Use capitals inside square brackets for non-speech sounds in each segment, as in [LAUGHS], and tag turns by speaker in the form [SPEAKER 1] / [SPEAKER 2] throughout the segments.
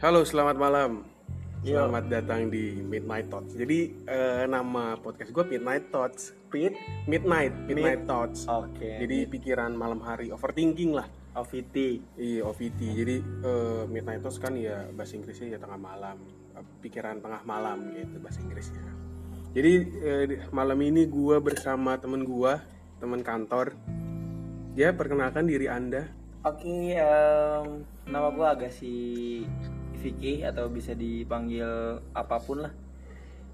[SPEAKER 1] Halo, selamat malam.
[SPEAKER 2] Yo.
[SPEAKER 1] Selamat datang di Midnight Thoughts. Jadi eh, nama podcast gue Midnight Thoughts.
[SPEAKER 2] Pit
[SPEAKER 1] Midnight, Midnight Thoughts.
[SPEAKER 2] Oke.
[SPEAKER 1] Jadi pikiran malam hari, overthinking lah.
[SPEAKER 2] OVT.
[SPEAKER 1] Iya, OVT. Jadi eh, Midnight Thoughts kan ya bahasa Inggrisnya ya tengah malam, Eh, pikiran tengah malam gitu bahasa Inggrisnya. Jadi di- malam ini gue bersama temen gue, temen kantor. Ya, perkenalkan diri anda.
[SPEAKER 2] Oke, em, nama gue Agassi Vicky atau bisa dipanggil apa pun lah.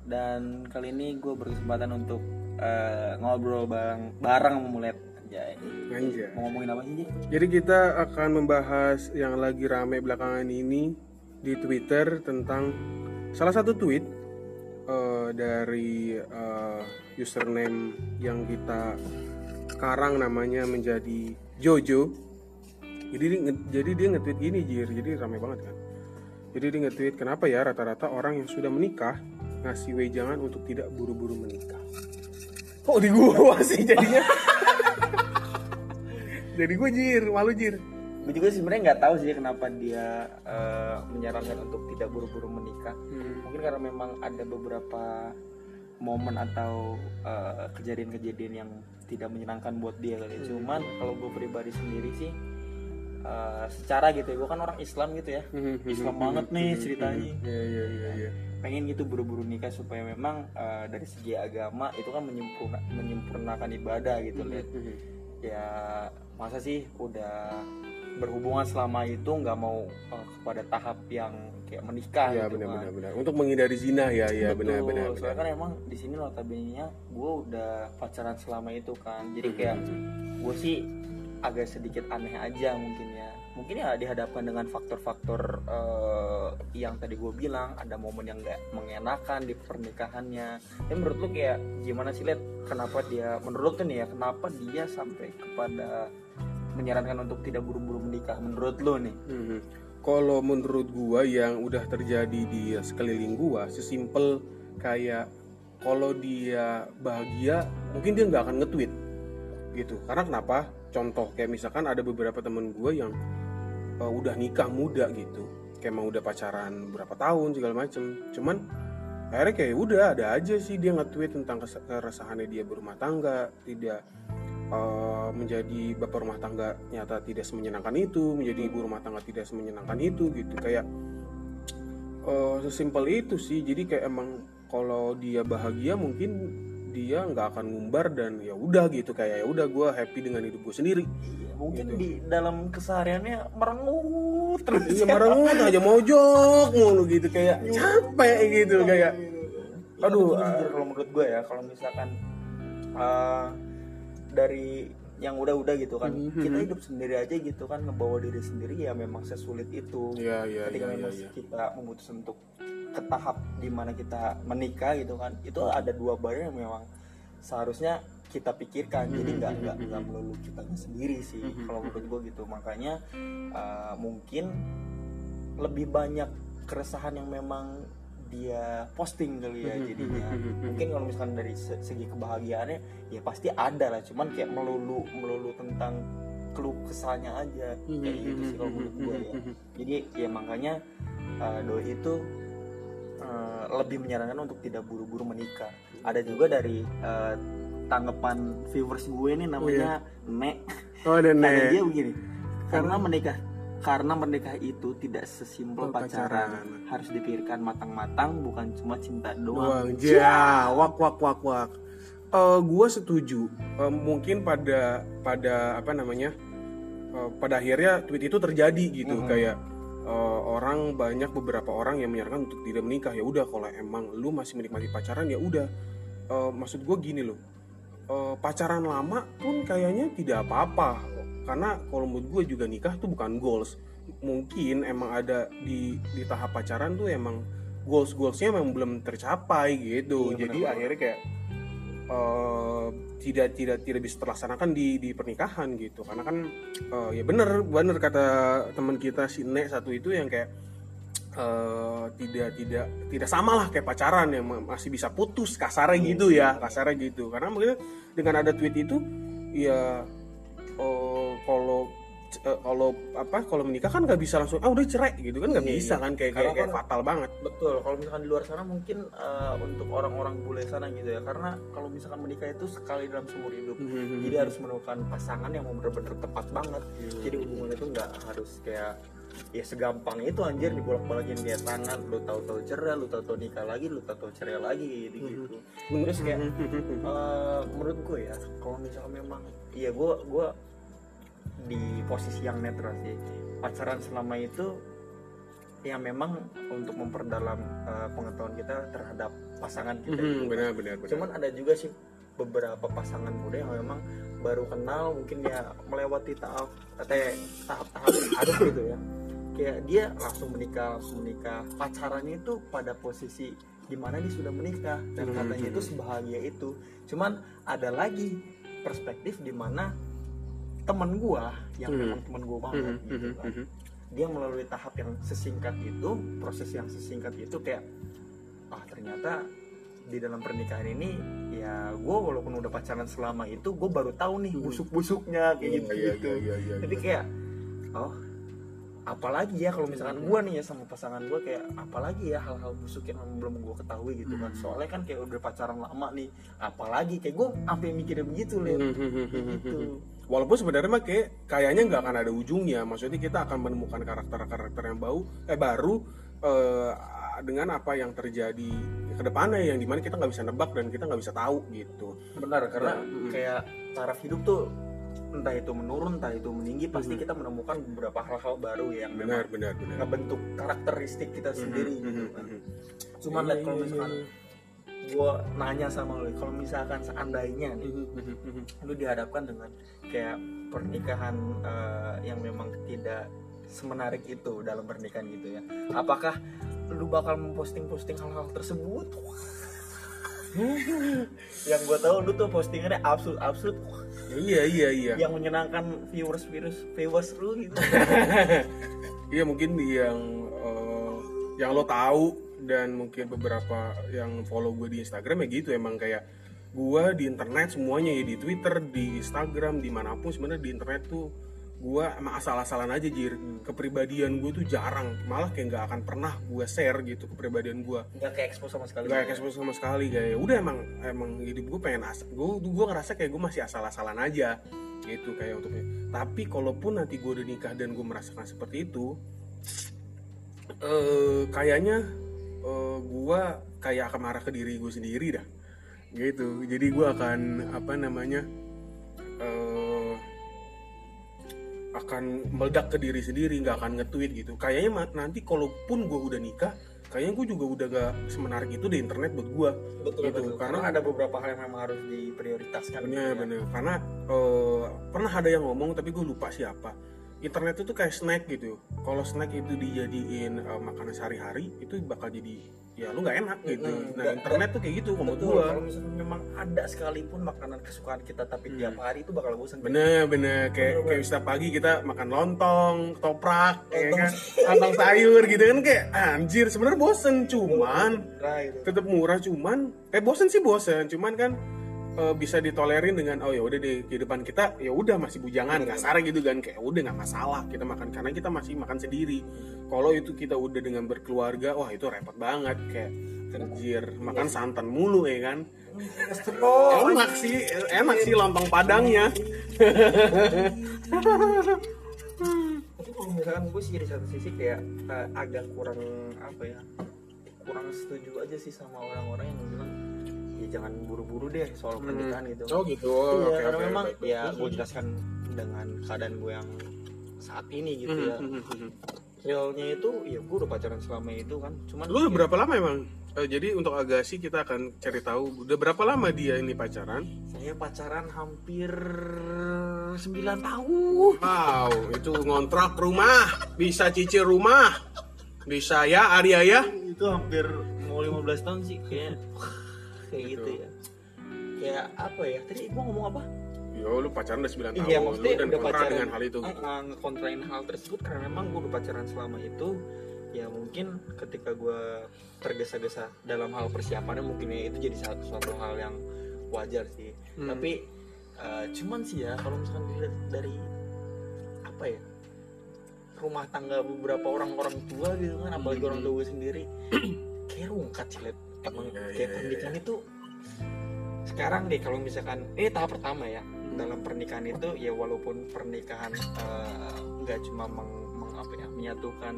[SPEAKER 2] Dan kali ini gue berkesempatan untuk eh, ngobrol bareng bareng sama Mulet. Anjay.
[SPEAKER 1] Anjay.
[SPEAKER 2] Mau ngomongin apa sih?
[SPEAKER 1] Jadi kita akan membahas yang lagi rame belakangan ini di Twitter tentang salah satu tweet eh, dari eh, username yang kita sekarang namanya menjadi Jojo. Jadi jadi dia nge-tweet gini Jir, jadi rame banget kan. Jadi dia nge-tweet kenapa ya rata-rata orang yang sudah menikah ngasih wejangan untuk tidak buru-buru menikah. Kok di gua [LAUGHS] sih jadinya? Jadi gue jir, malu jir.
[SPEAKER 2] Gue juga sebenarnya nggak tahu sih kenapa dia eh, menyarankan untuk tidak buru-buru menikah.
[SPEAKER 1] Hmm.
[SPEAKER 2] Mungkin karena memang ada beberapa momen atau eh, kejadian-kejadian yang tidak menyenangkan buat dia kali. ya. Cuman kalau gue pribadi sendiri sih eh, secara gitu ya, gue kan orang Islam gitu ya. Islam banget nih ceritanya.
[SPEAKER 1] Iya iya iya iya.
[SPEAKER 2] Pengen gitu buru-buru nikah supaya memang eh, dari segi agama itu kan menyempurna, menyempurnakan ibadah gitu lihat. Ya masa sih udah berhubungan selama itu nggak mau eh, kepada tahap yang kayak menikah
[SPEAKER 1] Iya
[SPEAKER 2] gitu
[SPEAKER 1] benar
[SPEAKER 2] kan.
[SPEAKER 1] benar benar. Untuk menghindari zina ya ya benar benar.
[SPEAKER 2] Soalnya kan emang di sini notabene gue udah pacaran selama itu kan. Jadi
[SPEAKER 1] Hmm.
[SPEAKER 2] kayak gue sih agak sedikit aneh aja mungkin ya. Mungkin ya dihadapkan dengan faktor-faktor eh, yang tadi gue bilang ada momen yang gak mengenakan di pernikahannya. Tapi menurut lu kayak gimana sih lihat kenapa dia menurut lu nih ya kenapa dia sampai kepada menyarankan untuk tidak buru-buru menikah menurut lu nih?
[SPEAKER 1] Mhm. Kalau menurut gua yang udah terjadi di sekeliling gua, sesimpel kayak kalau dia bahagia, mungkin dia nggak akan nge-tweet gitu. Karena kenapa? Contoh kayak misalkan ada beberapa temen gua yang uh, udah nikah muda gitu, kayak emang udah pacaran berapa tahun segala macem. Cuman akhirnya kayak udah ada aja sih dia nge-tweet tentang keresahannya dia berumah tangga, tidak uh, menjadi bapak rumah tangga nyata tidak semenyenangkan itu, menjadi ibu rumah tangga tidak semenyenangkan itu gitu. Kayak uh, sesimpel itu sih. Jadi kayak emang kalau dia bahagia mungkin dia nggak akan ngumbar dan ya udah gitu kayak ya udah gue happy dengan hidup gue sendiri.
[SPEAKER 2] Mungkin
[SPEAKER 1] Gitu.
[SPEAKER 2] di dalam kesehariannya merengut terus.
[SPEAKER 1] Iya merengut aja mojok mulu gitu kayak capek gitu kayak Aduh,
[SPEAKER 2] Aduh, kalau menurut gue ya, kalau misalkan uh, dari yang udah-udah gitu kan,
[SPEAKER 1] Mhm.
[SPEAKER 2] kita hidup sendiri aja gitu kan, ngebawa diri sendiri ya memang sesulit itu.
[SPEAKER 1] Iya iya
[SPEAKER 2] Ketika
[SPEAKER 1] iya.
[SPEAKER 2] memang
[SPEAKER 1] iya.
[SPEAKER 2] kita memutuskan untuk ke tahap di mana kita menikah gitu kan, itu ada dua barang yang memang seharusnya kita pikirkan. Jadi
[SPEAKER 1] Mhm,
[SPEAKER 2] nggak nggak
[SPEAKER 1] mhm.
[SPEAKER 2] nggak melulu kita sendiri sih. Kalau menurut gue gitu, makanya uh, mungkin lebih banyak keresahan yang memang dia posting kali ya
[SPEAKER 1] Mhm,
[SPEAKER 2] jadinya.
[SPEAKER 1] mhm, mhm.
[SPEAKER 2] mungkin kalau misalkan dari se- segi kebahagiaannya ya pasti ada lah. Cuman kayak melulu melulu tentang keluh kesahnya aja. Kayak gitu sih kalau menurut gue ya. jadi ya makanya uh, doi itu uh, lebih menyarankan untuk tidak buru-buru menikah. Ada juga dari uh, tanggapan viewers gue ini namanya Nek.
[SPEAKER 1] Oh dan [LAUGHS]
[SPEAKER 2] dia begini karena menikah karena menikah itu tidak
[SPEAKER 1] Oh,
[SPEAKER 2] sesimpel
[SPEAKER 1] pacaran.
[SPEAKER 2] pacaran. harus dipikirkan matang-matang bukan cuma cinta
[SPEAKER 1] doang.
[SPEAKER 2] Doang.
[SPEAKER 1] Ja wak wak wak wak. Eh gue setuju. Eh, mungkin pada pada apa namanya eh, pada akhirnya tweet itu terjadi gitu.
[SPEAKER 2] Mhm.
[SPEAKER 1] kayak eh, orang banyak beberapa orang yang menyarankan untuk tidak menikah. Ya udah kalau emang lu masih menikmati pacaran ya udah. Eh, maksud gue gini loh. Eh, pacaran lama pun kayaknya tidak apa-apa karena kalau menurut gue juga nikah tuh bukan goals. Mungkin emang ada di di tahap pacaran tuh emang goals goalsnya memang belum tercapai gitu.
[SPEAKER 2] Iya,
[SPEAKER 1] jadi
[SPEAKER 2] benar-benar.
[SPEAKER 1] akhirnya kayak eh, tidak tidak tidak bisa terlaksanakan di di pernikahan gitu. Karena kan eh, ya bener bener kata teman kita si Nek satu itu yang kayak eh, tidak tidak tidak sama lah kayak pacaran yang ma- masih bisa putus kasarnya gitu ya kasarnya gitu. Karena mungkin dengan ada tweet itu ya kalau eh, kalau apa kalau menikah kan nggak bisa langsung ah udah cerai gitu kan nggak
[SPEAKER 2] Iya,
[SPEAKER 1] bisa
[SPEAKER 2] iya.
[SPEAKER 1] kan kayak
[SPEAKER 2] Karena
[SPEAKER 1] kayak, kayak
[SPEAKER 2] kan-
[SPEAKER 1] fatal banget.
[SPEAKER 2] Betul kalau misalkan di luar sana mungkin eh, untuk orang-orang bule sana gitu ya karena kalau misalkan menikah itu sekali dalam seumur hidup. Jadi harus menemukan pasangan yang benar-benar tepat banget. Jadi hubungan itu nggak harus kayak ya segampang itu anjir dibolak-balakin kayak tangan lu tahu-tahu cerai lu tahu-tahu nikah lagi lu tahu-tahu cerai lagi gitu gitu terus kayak eh, menurut gue ya kalau misalkan memang iya gue gue di posisi yang netral sih. Pacaran selama itu ya memang untuk memperdalam eh, pengetahuan kita terhadap pasangan kita gitu.
[SPEAKER 1] benar benar benar.
[SPEAKER 2] Cuman ada juga sih beberapa pasangan muda yang memang baru kenal mungkin ya melewati tahap eh, tahap-tahap aduk gitu ya. Kayak dia langsung menikah langsung menikah. Pacarannya itu pada posisi di mana dia sudah menikah dan
[SPEAKER 1] Hmm.
[SPEAKER 2] katanya itu sebahagia itu. Cuman ada lagi perspektif di mana temen gua yang
[SPEAKER 1] Hmm.
[SPEAKER 2] memang temen gua banget gitu kan. dia melalui tahap yang sesingkat itu proses yang sesingkat itu kayak ah ternyata di dalam pernikahan ini ya gue walaupun udah pacaran selama itu gue baru tahu nih busuk-busuknya kayak gitu gitu
[SPEAKER 1] iya, iya, iya,
[SPEAKER 2] tapi
[SPEAKER 1] iya.
[SPEAKER 2] kayak oh apalagi ya kalau misalkan gue nih ya sama pasangan gue kayak apalagi ya hal-hal busuk yang belum gue ketahui gitu kan.
[SPEAKER 1] Hmm.
[SPEAKER 2] soalnya kan kayak udah pacaran lama nih apalagi kayak gue sampai mikirnya begitu
[SPEAKER 1] Hmm,
[SPEAKER 2] lihat gitu
[SPEAKER 1] Walaupun sebenarnya mah kayak kayaknya nggak akan ada ujungnya. Maksudnya kita akan menemukan karakter-karakter yang bau eh baru eh, dengan apa yang terjadi ke depannya yang di mana kita nggak bisa nebak dan kita nggak bisa tahu gitu.
[SPEAKER 2] benar karena
[SPEAKER 1] Mm-mm.
[SPEAKER 2] kayak taraf hidup tuh entah itu menurun entah itu meninggi pasti
[SPEAKER 1] Mhm.
[SPEAKER 2] kita menemukan beberapa hal-hal baru yang
[SPEAKER 1] Benar
[SPEAKER 2] memang
[SPEAKER 1] benar benar.
[SPEAKER 2] ngebentuk karakteristik kita sendiri
[SPEAKER 1] Mhm,
[SPEAKER 2] gitu kan
[SPEAKER 1] mhm.
[SPEAKER 2] cuman liat kalau misalkan
[SPEAKER 1] iya.
[SPEAKER 2] Gue nanya sama lu kalau misalkan seandainya nih
[SPEAKER 1] Mhm, mhm, mhm.
[SPEAKER 2] lu dihadapkan dengan kayak pernikahan eh, yang memang tidak semenarik itu dalam pernikahan gitu ya apakah lu bakal memposting-posting hal-hal tersebut [LAUGHS] yang gue tahu lu tuh postingannya absurd absurd
[SPEAKER 1] Iya iya iya.
[SPEAKER 2] yang menyenangkan viewers viewers viewers lu gitu [LAUGHS]
[SPEAKER 1] Iya mungkin yang eh, yang lo tahu dan mungkin beberapa yang follow gue di Instagram ya gitu emang kayak gue di internet semuanya ya di Twitter, di Instagram, di mana pun sebenarnya di internet tuh gue emang asal-asalan aja jir. Kepribadian gue tuh jarang malah kayak nggak akan pernah gue share gitu kepribadian gue
[SPEAKER 2] nggak kayak expose sama sekali.
[SPEAKER 1] Nggak expose sama sekali kayak udah emang emang hidup gue pengen asal gue gue ngerasa kayak gue masih asal-asalan aja gitu kayak untuknya tapi kalaupun nanti gue udah nikah dan gue merasakan seperti itu eh kayaknya eh, gue kayak akan marah ke diri gue sendiri dah. Gitu. Jadi gue akan apa namanya eh akan meledak ke diri sendiri nggak akan nge-tweet gitu. Kayaknya nanti kalaupun gue udah nikah kayaknya gue juga udah gak semenarik itu di internet buat gue
[SPEAKER 2] betul
[SPEAKER 1] Gitu,
[SPEAKER 2] betul.
[SPEAKER 1] Karena-
[SPEAKER 2] karena ada beberapa hal yang memang harus diprioritaskan. Gitu
[SPEAKER 1] bener
[SPEAKER 2] ya.
[SPEAKER 1] bener. Karena eh, pernah ada yang ngomong tapi gue lupa siapa internet itu kayak snack gitu. Kalau snack itu dijadiin eh, makanan sehari-hari itu bakal jadi ya lu nggak enak gitu.
[SPEAKER 2] Mm-mm.
[SPEAKER 1] nah
[SPEAKER 2] Nggak-
[SPEAKER 1] internet tuh kayak gitu menurut
[SPEAKER 2] Betul,
[SPEAKER 1] gue
[SPEAKER 2] kalau misalnya memang ada sekalipun makanan kesukaan kita tapi
[SPEAKER 1] Hmm.
[SPEAKER 2] tiap hari itu bakal bosan
[SPEAKER 1] bener bener. Kayak
[SPEAKER 2] Bener,
[SPEAKER 1] kayak setiap pagi kita makan lontong toprak ya
[SPEAKER 2] Lontong.
[SPEAKER 1] kan? Lontong. [LAUGHS] Sayur gitu kan kayak anjir sebenarnya bosen cuman
[SPEAKER 2] Nah,
[SPEAKER 1] tetap murah cuman eh bosen sih bosen cuman kan eh, bisa ditolerin dengan oh ya udah di kehidupan kita ya udah masih bujangan kasar gitu kan. Kayak udah nggak masalah kita makan. Karena kita masih makan sendiri. Kalau itu kita udah dengan berkeluarga wah itu repot banget. Kayak anjir makan santan mulu ya kan?
[SPEAKER 2] Oh,
[SPEAKER 1] enak sih enak sih lontong padangnya.
[SPEAKER 2] Tapi kalau misalkan gue sih di satu sisi kayak eh, agak kurang apa ya kurang setuju aja sih sama orang-orang yang bilang ya jangan buru-buru deh soal pernikahan gitu.
[SPEAKER 1] Oh gitu.
[SPEAKER 2] Iya karena memang ya gue jelaskan dengan keadaan gue yang saat ini gitu
[SPEAKER 1] Hmm,
[SPEAKER 2] ya. realnya itu ya gue udah pacaran selama itu kan. Cuman
[SPEAKER 1] lu udah
[SPEAKER 2] ya,
[SPEAKER 1] berapa lama emang? Eh, jadi untuk Agassi kita akan cari tahu udah berapa lama dia ini pacaran?
[SPEAKER 2] Saya pacaran hampir 9 tahun.
[SPEAKER 1] Wow, itu ngontrak rumah, bisa cicil rumah, bisa ya Arya ya.
[SPEAKER 2] itu hampir mau 15 tahun sih kayak kayak gitu ya. Kayak apa ya? Tadi gua ngomong apa?
[SPEAKER 1] Yo, lu pacaran udah 9 tahun,
[SPEAKER 2] iya
[SPEAKER 1] lu dan
[SPEAKER 2] udah
[SPEAKER 1] kontra
[SPEAKER 2] pacaran.
[SPEAKER 1] dengan hal itu.
[SPEAKER 2] uh, uh, ngekontrain hal tersebut karena memang gue udah pacaran selama itu. Ya mungkin ketika gue tergesa-gesa dalam hal persiapannya mungkin ya itu jadi satu suatu hal yang wajar sih.
[SPEAKER 1] Hmm.
[SPEAKER 2] tapi uh, cuman sih ya kalau misalkan dilihat dari apa ya rumah tangga beberapa orang-orang tua gitu kan apalagi orang tua gue sendiri [CLEARS THROAT] kayak rungkat sih liat emang
[SPEAKER 1] Iya,
[SPEAKER 2] kayak
[SPEAKER 1] iya,
[SPEAKER 2] pernikahan
[SPEAKER 1] iya.
[SPEAKER 2] itu sekarang deh kalau misalkan eh tahap pertama ya dalam pernikahan itu ya walaupun pernikahan eh, nggak cuma meng, meng- apa ya menyatukan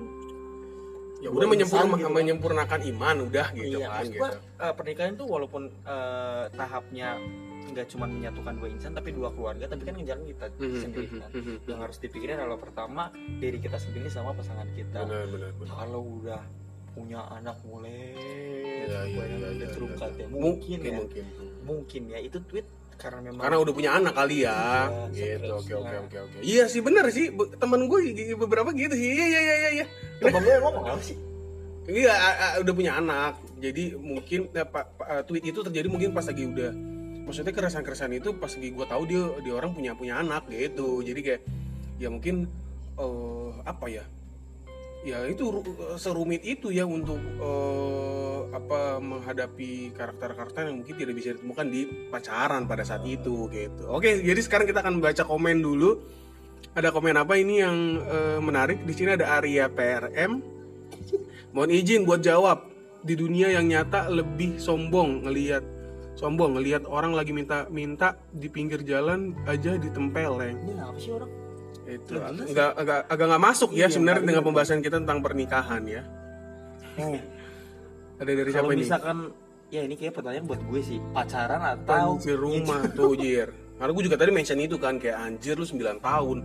[SPEAKER 1] ya udah menyempurna,
[SPEAKER 2] gitu kan.
[SPEAKER 1] menyempurnakan iman udah gitu
[SPEAKER 2] iya,
[SPEAKER 1] kan gitu
[SPEAKER 2] gua, eh, pernikahan itu walaupun eh, tahapnya nggak cuma menyatukan dua insan tapi dua keluarga tapi kan ngejalan kita
[SPEAKER 1] Mhm,
[SPEAKER 2] sendiri
[SPEAKER 1] mhm,
[SPEAKER 2] kan
[SPEAKER 1] mhm.
[SPEAKER 2] yang harus dipikirin adalah pertama diri kita sendiri sama pasangan kita
[SPEAKER 1] benar benar benar
[SPEAKER 2] kalau udah punya anak mulai
[SPEAKER 1] Iya, iya, iya,
[SPEAKER 2] udah
[SPEAKER 1] iya,
[SPEAKER 2] terungkat
[SPEAKER 1] iya.
[SPEAKER 2] ya. Mungkin ya.
[SPEAKER 1] mungkin
[SPEAKER 2] mungkin. Ya. Itu tweet karena memang
[SPEAKER 1] karena udah punya anak kali ya.
[SPEAKER 2] Iya,
[SPEAKER 1] gitu oke oke oke oke. Iya sih bener sih. Temen gue beberapa gitu sih. Iya iya iya iya
[SPEAKER 2] temen gue ngomong apa sih?
[SPEAKER 1] Iya udah punya anak. Jadi mungkin eh, pa- pa- eh, tweet itu terjadi mungkin pas lagi udah. Maksudnya keresahan keresahan itu pas lagi gue tahu dia dia orang punya punya anak gitu. Jadi kayak ya mungkin eh apa ya ya itu ru- serumit itu ya untuk eh, apa menghadapi karakter-karakter yang mungkin tidak bisa ditemukan di pacaran pada saat itu gitu. Oke, jadi sekarang kita akan baca komen dulu. Ada komen apa ini yang eh, menarik? Di sini ada Arya PRM. Mohon izin buat jawab. Di dunia yang nyata lebih sombong ngelihat sombong ngelihat orang lagi minta minta di pinggir jalan aja ditempeleng
[SPEAKER 2] ini apa sih orang
[SPEAKER 1] itu
[SPEAKER 2] Nggak jelas
[SPEAKER 1] agak agak agak nggak masuk ya
[SPEAKER 2] Iya,
[SPEAKER 1] sebenarnya dengan pembahasan kita tentang pernikahan ya. Ada dari siapa ini?
[SPEAKER 2] misalkan ya ini kayak pertanyaan buat gue sih. Pacaran atau
[SPEAKER 1] anjir rumah tuh jir. Karena gue juga tadi mention itu kan kayak anjir lu 9 tahun.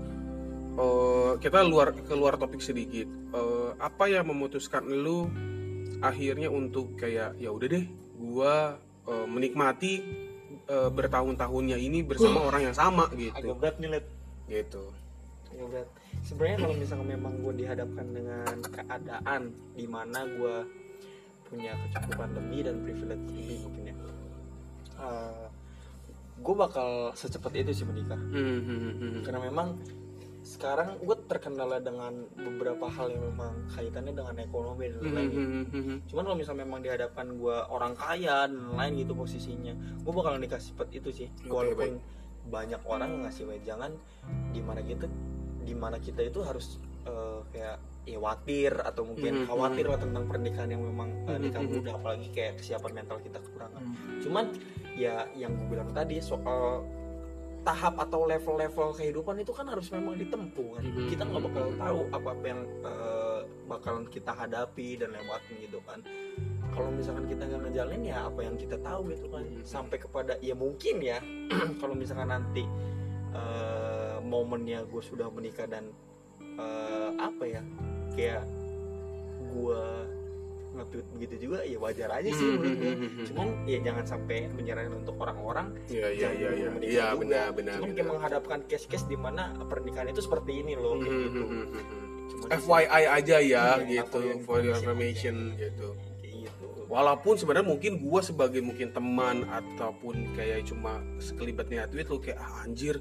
[SPEAKER 1] Eh, kita luar keluar topik sedikit. Eh, apa yang memutuskan lu akhirnya untuk kayak ya udah deh gua eh, menikmati eh, bertahun-tahunnya ini bersama orang yang sama
[SPEAKER 2] agak
[SPEAKER 1] gitu
[SPEAKER 2] berat nih Led.
[SPEAKER 1] gitu
[SPEAKER 2] berat sebenarnya kalau misalkan memang gue dihadapkan dengan keadaan di mana gue punya kecukupan lebih dan privilege lebih mungkin ya gue bakal secepat itu sih menikah.
[SPEAKER 1] Hmm, hmm, hmm,
[SPEAKER 2] karena memang sekarang gue terkendala dengan beberapa hal yang memang kaitannya dengan ekonomi dan lain-lain cuman kalau misalnya memang dihadapkan gue orang kaya dan lain gitu posisinya gue bakal nikah cepat itu sih.
[SPEAKER 1] Oke,
[SPEAKER 2] walaupun banyak orang yang ngasih wejangan di mana gitu di mana kita itu harus eh, kayak ya khawatir atau mungkin
[SPEAKER 1] Mhm,
[SPEAKER 2] khawatir lah tentang pernikahan yang memang eh, nikah muda apalagi kayak kesiapan mental kita kekurangan. Cuman ya yang gue bilang tadi soal tahap atau level-level kehidupan itu kan harus memang ditempuh kan.
[SPEAKER 1] Mhm.
[SPEAKER 2] kita nggak bakal tahu apa apa yang eh, bakalan kita hadapi dan lewatin gitu kan. Kalau misalkan kita nggak ngejalanin ya apa yang kita tahu gitu kan.
[SPEAKER 1] Mhm.
[SPEAKER 2] sampai kepada ya mungkin ya [CLEARS THROAT] kalau misalkan nanti eh, momennya gue sudah menikah dan eh, apa ya kayak gue nge-tweet begitu juga ya wajar aja sih
[SPEAKER 1] Hmm,
[SPEAKER 2] menurut gue
[SPEAKER 1] hmm, hmm.
[SPEAKER 2] cuman ya jangan sampai menyerahkan untuk orang-orang
[SPEAKER 1] Iya iya
[SPEAKER 2] jangan
[SPEAKER 1] iya iya.
[SPEAKER 2] menikah
[SPEAKER 1] Iya
[SPEAKER 2] juga.
[SPEAKER 1] benar benar.
[SPEAKER 2] cuman
[SPEAKER 1] benar.
[SPEAKER 2] kayak menghadapkan case-case di mana pernikahan itu seperti ini loh kayak gitu. Cuman
[SPEAKER 1] FYI aja ya
[SPEAKER 2] Iya,
[SPEAKER 1] gitu
[SPEAKER 2] for your
[SPEAKER 1] for your
[SPEAKER 2] information
[SPEAKER 1] information gitu. Walaupun sebenarnya mungkin gua sebagai mungkin teman ataupun kayak cuma sekelibat niat tweet lu kayak ah, anjir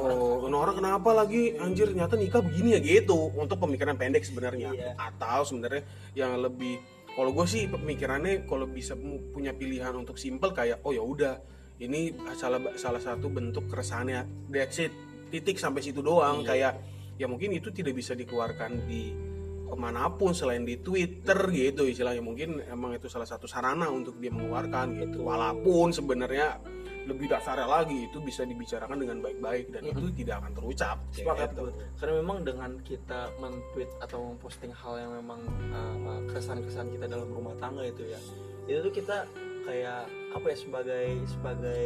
[SPEAKER 1] Oh, ini orang kenapa lagi? Anjir ternyata nikah begini ya gitu. Untuk pemikiran pendek sebenarnya.
[SPEAKER 2] Iya.
[SPEAKER 1] atau sebenarnya yang lebih kalau gue sih pemikirannya kalau bisa punya pilihan untuk simple kayak oh ya udah ini salah salah satu bentuk keresahannya. That's it. Titik sampai situ doang.
[SPEAKER 2] Iya.
[SPEAKER 1] kayak ya mungkin itu tidak bisa dikeluarkan di ke mana pun selain di Twitter gitu istilahnya. Mungkin emang itu salah satu sarana untuk dia mengeluarkan gitu. Walaupun sebenarnya lebih dasarnya lagi itu bisa dibicarakan dengan baik-baik dan itu tidak akan terucap
[SPEAKER 2] sepakat
[SPEAKER 1] gitu.
[SPEAKER 2] karena memang dengan kita men-tweet atau memposting hal yang memang uh, keresahan-keresahan kita dalam rumah tangga itu ya itu tuh kita kayak apa ya sebagai sebagai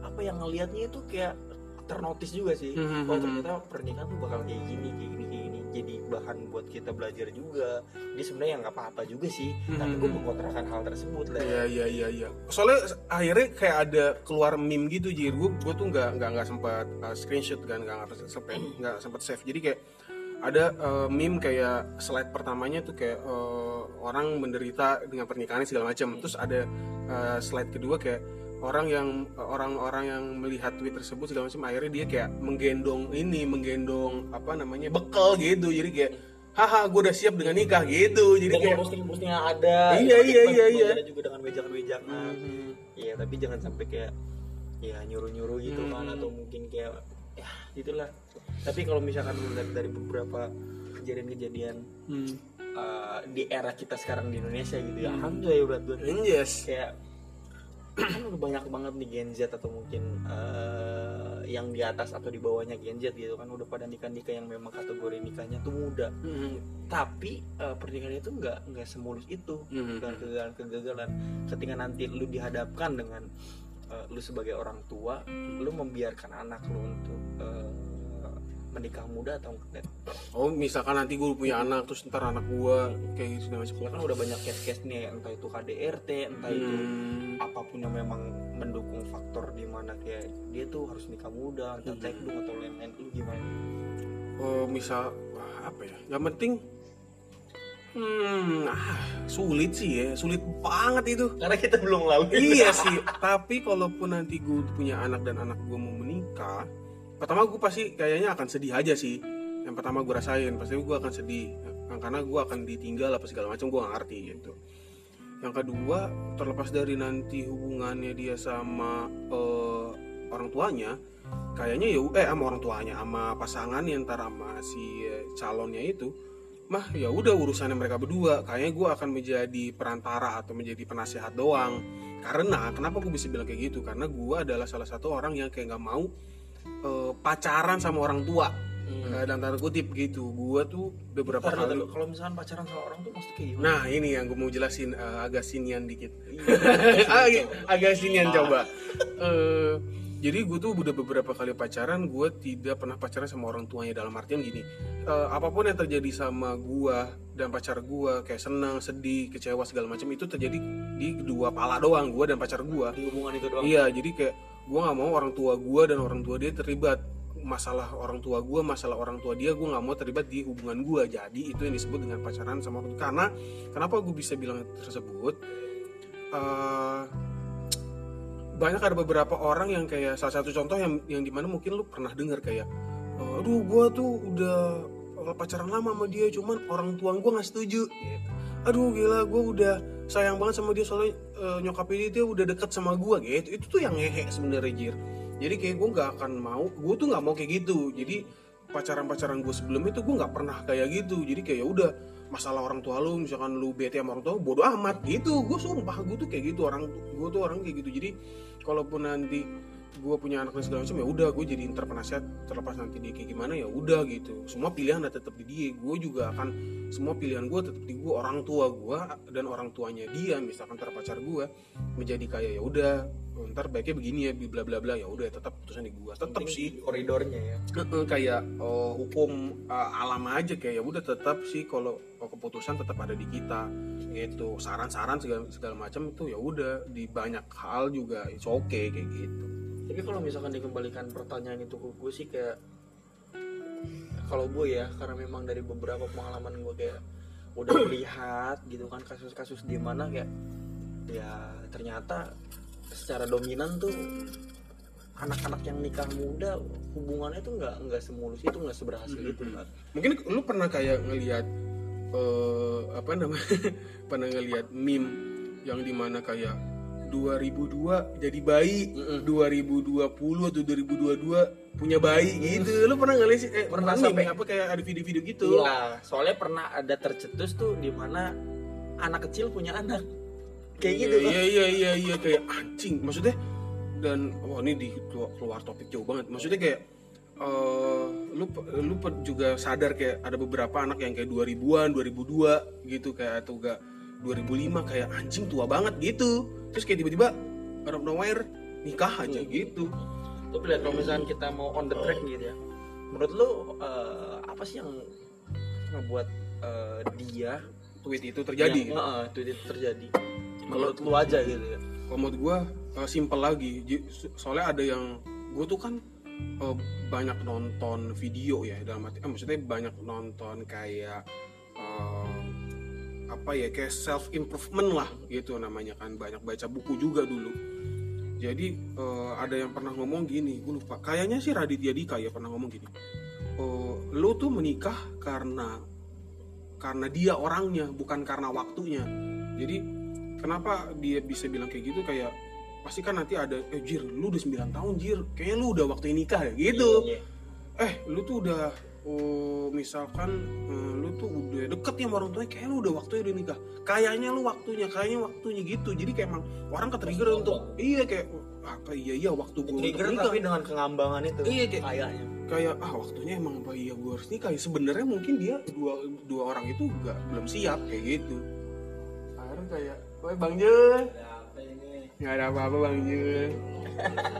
[SPEAKER 2] apa yang ngelihatnya itu kayak ternotis juga sih
[SPEAKER 1] Mhm.
[SPEAKER 2] oh ternyata pernikahan tuh bakal kayak gini kayak gini jadi bahan buat kita belajar juga ini sebenarnya nggak apa-apa juga sih tapi gue mengkontrakan hal tersebut lah
[SPEAKER 1] Iya iya iya iya. Soalnya akhirnya kayak ada keluar meme gitu jir gue gue tuh nggak nggak nggak sempat uh, screenshot kan nggak nggak sempat nggak sempat save. Jadi kayak ada uh, meme kayak slide pertamanya tuh kayak uh, orang menderita dengan pernikahan segala macam. Terus ada uh, slide kedua kayak orang yang orang-orang yang melihat tweet tersebut segala macam akhirnya dia kayak menggendong ini menggendong apa namanya bekal gitu jadi kayak haha gue udah siap dengan nikah gitu jadi
[SPEAKER 2] dan
[SPEAKER 1] kayak
[SPEAKER 2] kalau posting-posting yang ada
[SPEAKER 1] Iya,
[SPEAKER 2] itu
[SPEAKER 1] iya, iya, iya.
[SPEAKER 2] ada juga dengan wejangan-wejangan iya tapi jangan sampai kayak ya nyuruh-nyuruh gitu kan
[SPEAKER 1] Hmm.
[SPEAKER 2] atau mungkin kayak ya itulah tapi kalau misalkan lu lihat dari beberapa kejadian-kejadian
[SPEAKER 1] hmm.
[SPEAKER 2] uh, di era kita sekarang di Indonesia gitu ya
[SPEAKER 1] Hmm.
[SPEAKER 2] alhamdulillah ya berat banget
[SPEAKER 1] yes
[SPEAKER 2] kayak kan udah banyak banget nih Gen Z atau mungkin uh, yang di atas atau di bawahnya Gen Z gitu kan udah pada nikah nikah yang memang kategori nikahnya tuh muda
[SPEAKER 1] Hmm.
[SPEAKER 2] tapi uh, pernikahan itu nggak nggak semulus itu
[SPEAKER 1] Hmm.
[SPEAKER 2] dengan kegagalan kegagalan ketika nanti lu dihadapkan dengan uh, lu sebagai orang tua lu membiarkan anak lu untuk menikah muda atau enggak?
[SPEAKER 1] Oh misalkan nanti gue punya anak terus ntar anak gue kayak gitu segala macam
[SPEAKER 2] ya kan udah banyak case-case nih entah itu KDRT entah itu
[SPEAKER 1] Hmm.
[SPEAKER 2] apa pun yang memang mendukung faktor di mana kayak dia tuh harus nikah muda entah
[SPEAKER 1] Hmm.
[SPEAKER 2] tekdung atau lain-lain lu gimana?
[SPEAKER 1] Oh, misal wah, apa ya? Yang penting hmm ah, sulit sih ya sulit banget itu.
[SPEAKER 2] Karena kita belum lalui.
[SPEAKER 1] Iya [LAUGHS] sih tapi kalaupun nanti gue punya anak dan anak gue mau menikah pertama gue pasti kayaknya akan sedih aja sih. Yang pertama gue rasain pasti gue akan sedih. Karena gue akan ditinggal apa segala macam gue gak ngerti gitu. Yang kedua terlepas dari nanti hubungannya dia sama eh, orang tuanya kayaknya ya eh sama orang tuanya sama pasangannya ntar sama si eh, calonnya itu mah ya udah urusannya mereka berdua. Kayaknya gue akan menjadi perantara atau menjadi penasihat doang. Karena kenapa gue bisa bilang kayak gitu? Karena gue adalah salah satu orang yang kayak nggak mau eh, pacaran sama orang tua
[SPEAKER 2] Hmm.
[SPEAKER 1] Eh, dalam tanda kutip gitu gue tuh beberapa
[SPEAKER 2] Ntar
[SPEAKER 1] kali
[SPEAKER 2] kalau misalkan pacaran sama orang tuh pasti kayak gimana?
[SPEAKER 1] nah ini yang gue mau jelasin eh, agak sinian dikit
[SPEAKER 2] Iya. [LAUGHS]
[SPEAKER 1] agak, agak sinian coba Eh, jadi gue tuh udah beberapa kali pacaran gue tidak pernah pacaran sama orang tuanya dalam artian gini eh, apa pun yang terjadi sama gue dan pacar gue kayak senang sedih kecewa segala macam itu terjadi di dua pala doang gue dan pacar gue
[SPEAKER 2] di hubungan itu doang.
[SPEAKER 1] iya jadi kayak gue nggak mau orang tua gue dan orang tua dia terlibat. Masalah orang tua gue masalah orang tua dia gue nggak mau terlibat di hubungan gue jadi itu yang disebut dengan pacaran sama orang tua. Karena kenapa gue bisa bilang tersebut? Eh, banyak ada beberapa orang yang kayak salah satu contoh yang yang di mana mungkin lu pernah dengar kayak "Eh, aduh gue tuh udah pacaran lama sama dia cuman orang tua gue nggak setuju gitu. Aduh gila gue udah sayang banget sama dia soalnya eh, nyokapnya dia udah deket sama gue gitu. Itu tuh yang ngehe sebenarnya jir. Jadi kayak gue nggak akan mau gue tuh nggak mau kayak gitu. Jadi pacaran-pacaran gue sebelum itu gue nggak pernah kayak gitu. Jadi kayak ya udah masalah orang tua lu misalkan lu bete sama orang tua bodoh amat gitu. Gue sumpah gue tuh kayak gitu orang gue tuh orang kayak gitu. Jadi kalaupun nanti gue punya anak dan segala macam ya udah gue jadi inter penasihat terlepas nanti dia kayak gimana ya udah gitu. Semua pilihan ada tetap di dia. Gue juga akan semua pilihan gue tetap di gue orang tua gue dan orang tuanya dia misalkan terpacar gue menjadi kayak ya udah ntar baiknya begini ya bla bla bla ya udah tetap putusan di gue tetap sih.
[SPEAKER 2] koridornya ya.
[SPEAKER 1] Heeh, kayak eh, hukum eh, alam aja kayak ya udah tetap sih kalau kalau keputusan tetap ada di kita gitu. Saran-saran segala segala macam itu ya udah di banyak hal juga it's okay kayak gitu
[SPEAKER 2] Tapi kalau misalkan dikembalikan pertanyaan itu ke gue sih kayak kalau gue ya karena memang dari beberapa pengalaman gue kayak udah [CLEARS THROAT] melihat gitu kan kasus-kasus di mana kayak ya ternyata secara dominan tuh anak-anak yang nikah muda hubungannya tuh nggak nggak semulus itu nggak seberhasil itu kan
[SPEAKER 1] mungkin lu pernah kayak ngelihat eh apa namanya [LAUGHS] pernah ngelihat meme yang di mana kayak 2002 jadi bayi
[SPEAKER 2] Mm-mm.
[SPEAKER 1] 2020 atau 2022 punya bayi gitu. Lu pernah nggak sih eh,
[SPEAKER 2] Pernah sampai-
[SPEAKER 1] apa kayak ada video-video gitu?
[SPEAKER 2] Iya, soalnya pernah ada tercetus tuh di mana anak kecil punya anak. Kayak
[SPEAKER 1] Iya,
[SPEAKER 2] gitu
[SPEAKER 1] iya iya iya iya kayak anjing. Maksudnya dan wah ini di keluar, keluar topik jauh banget. Maksudnya kayak eh lu lu juga sadar kayak ada beberapa anak yang kayak 2000-an 2002 gitu kayak atau enggak 2005 kayak anjing tua banget gitu terus kayak tiba-tiba out of nowhere nikah aja
[SPEAKER 2] Hmm.
[SPEAKER 1] gitu.
[SPEAKER 2] Tapi lihat kalau misalnya kita mau on the track gitu ya menurut lu eh, apa sih yang ngebuat eh, dia
[SPEAKER 1] tweet itu terjadi?
[SPEAKER 2] Yang, eh, itu itu terjadi? Menurut lu aja gitu ya.
[SPEAKER 1] kalau menurut gue simple lagi. Soalnya ada yang gue tuh kan eh, banyak nonton video ya dalam arti eh, maksudnya banyak nonton kayak eh, apa ya kayak self improvement lah gitu namanya kan. Banyak baca buku juga dulu. Jadi eh, ada yang pernah ngomong gini gue lupa. Kayaknya sih Raditya Dika ya pernah ngomong gini. Eh, lo tuh menikah karena karena dia orangnya bukan karena waktunya. Jadi kenapa dia bisa bilang kayak gitu? Kayak pasti kan nanti ada eh jir lu udah 9 tahun jir. Kayaknya lu udah waktu nikah ya gitu.
[SPEAKER 2] Iya, iya.
[SPEAKER 1] eh lu tuh udah oh, misalkan eh, tuh udah deket ya sama orang tuanya. Kayak lu udah waktunya udah nikah. Kayaknya lu waktunya kayaknya waktunya gitu. Jadi kayak emang orang ke trigger untuk iya kayak "Oh, apa iya iya waktu gue untuk
[SPEAKER 2] trigger
[SPEAKER 1] nikah.
[SPEAKER 2] tapi dengan kengambangan itu
[SPEAKER 1] Iya, kayak-
[SPEAKER 2] kayaknya.
[SPEAKER 1] kayak ah waktunya emang apa iya gue harus nikah. Ya sebenarnya mungkin dia dua dua orang itu gak belum siap kayak gitu. Akhirnya kayak Woi Bang Jul nggak ada apa-apa Bang Jul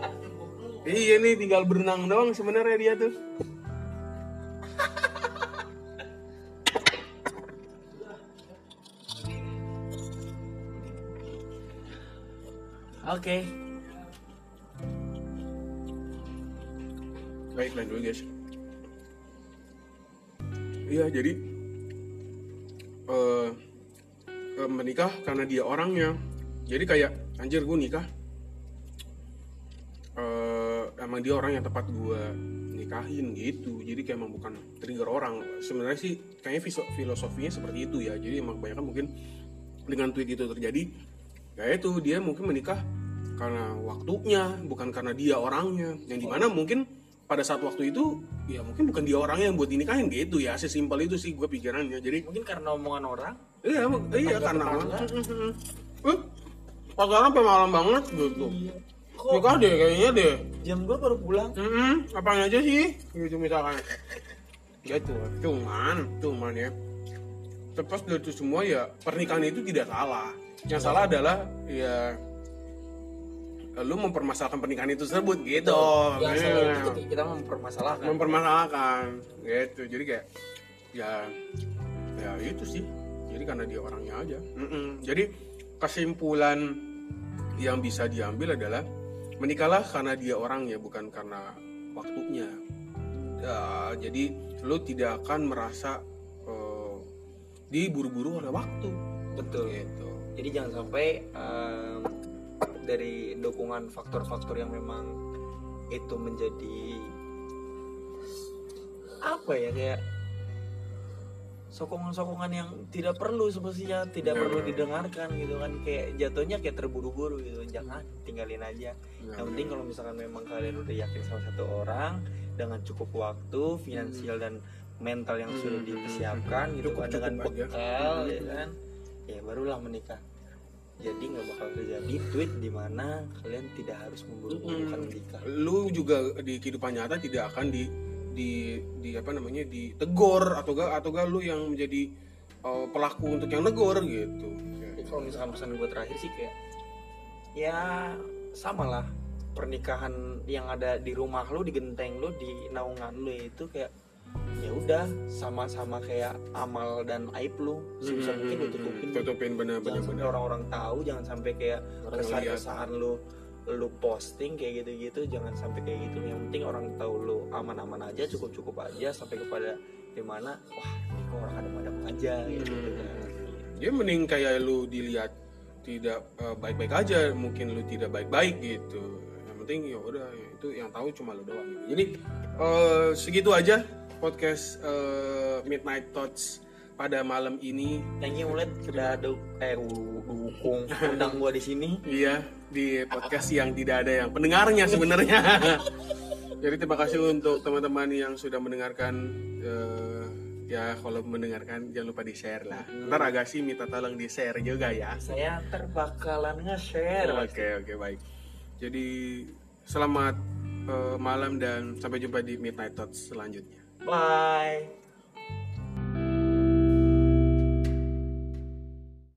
[SPEAKER 1] [LAUGHS] iya nih tinggal berenang doang sebenarnya dia tuh
[SPEAKER 2] oke.
[SPEAKER 1] Baik lanjut dulu guys. Iya jadi eh, menikah karena dia orangnya. Jadi kayak anjir gue nikah. Eh emang dia orang yang tepat gue nikahin gitu. Jadi kayak emang bukan trigger orang. Sebenarnya sih kayaknya filosofinya seperti itu ya. Jadi emang kebanyakan mungkin dengan tweet itu terjadi ya itu dia mungkin menikah karena waktunya bukan karena dia orangnya. Yang di mana mungkin pada saat waktu itu ya mungkin bukan dia orangnya yang buat dinikahin gitu ya. Sesimpel itu sih gue pikirannya. Jadi
[SPEAKER 2] mungkin karena omongan orang?
[SPEAKER 1] Iya iya karena
[SPEAKER 2] tetangga.
[SPEAKER 1] eh pacaran sampai malam banget gitu.
[SPEAKER 2] Kok?
[SPEAKER 1] Nikah deh kayaknya deh.
[SPEAKER 2] Jam 2 baru pulang.
[SPEAKER 1] Mm-mm, apaan aja sih? Gitu misalkan. Gitu cuman cuman ya. Terlepas dari itu semua ya pernikahan itu tidak salah yang salah adalah ya lu mempermasalahkan pernikahan itu tersebut gitu.
[SPEAKER 2] Yang
[SPEAKER 1] Iya.
[SPEAKER 2] salah itu kita mempermasalahkan.
[SPEAKER 1] Mempermasalahkan gitu. Jadi kayak ya ya itu sih. Jadi karena dia orangnya aja. Mm-mm. jadi kesimpulan yang bisa diambil adalah menikahlah karena dia orangnya bukan karena waktunya. Ya, jadi lu tidak akan merasa eh, diburu-buru oleh waktu.
[SPEAKER 2] Betul.
[SPEAKER 1] Gitu
[SPEAKER 2] jadi jangan sampai em, dari dukungan faktor-faktor yang memang itu menjadi apa ya kayak sokongan-sokongan yang tidak perlu semestinya tidak
[SPEAKER 1] Ya.
[SPEAKER 2] perlu didengarkan gitu kan kayak jatuhnya kayak terburu-buru gitu jangan tinggalin aja
[SPEAKER 1] Ya,
[SPEAKER 2] yang penting kalau misalkan memang kalian udah yakin sama satu orang dengan cukup waktu finansial dan mental yang sudah
[SPEAKER 1] Hmm.
[SPEAKER 2] dipersiapkan gitu
[SPEAKER 1] Cukup-
[SPEAKER 2] kan dengan
[SPEAKER 1] cukup aja.
[SPEAKER 2] bekal ya kan ya barulah menikah. Jadi nggak bakal terjadi tweet di mana kalian tidak harus memburu-burukan menikah
[SPEAKER 1] lu juga di kehidupan nyata tidak akan di di di apa namanya ditegur atau gak atau gak lu yang menjadi uh, pelaku untuk yang negor gitu.
[SPEAKER 2] Jadi kalau misalkan pesan gue terakhir sih kayak ya sama lah pernikahan yang ada di rumah lu di genteng lu di naungan lu itu kayak ya udah sama-sama kayak amal dan aib lu. Sebisa mungkin lu tutupin
[SPEAKER 1] tutupin bener bener
[SPEAKER 2] jangan orang-orang tahu jangan sampai kayak kesan-kesan lu lu posting kayak gitu-gitu jangan sampai kayak gitu. Yang penting orang tahu lu aman-aman aja cukup-cukup aja sampai kepada di mana wah ini kok orang adem-adem aja gitu.
[SPEAKER 1] Hmm.
[SPEAKER 2] kan.
[SPEAKER 1] dia mending kayak lu dilihat tidak uh, baik-baik aja mungkin lu tidak baik-baik gitu. Yang penting ya udah itu yang tahu cuma lu doang. Gitu. jadi uh, segitu aja podcast uh, Midnight Thoughts pada malam ini
[SPEAKER 2] Thank you Mulet sudah du eh du- dukung undang gua di sini. [LAUGHS]
[SPEAKER 1] Iya, di podcast yang tidak ada yang pendengarnya sebenarnya. [LAUGHS] Jadi terima kasih untuk teman-teman yang sudah mendengarkan. eh, ya kalau mendengarkan jangan lupa di share lah. Ntar agak sih minta tolong di share juga ya.
[SPEAKER 2] Saya terbakalan nge-share.
[SPEAKER 1] Oke oke baik. Jadi selamat eh, malam dan sampai jumpa di Midnight Thoughts selanjutnya.
[SPEAKER 2] Bye.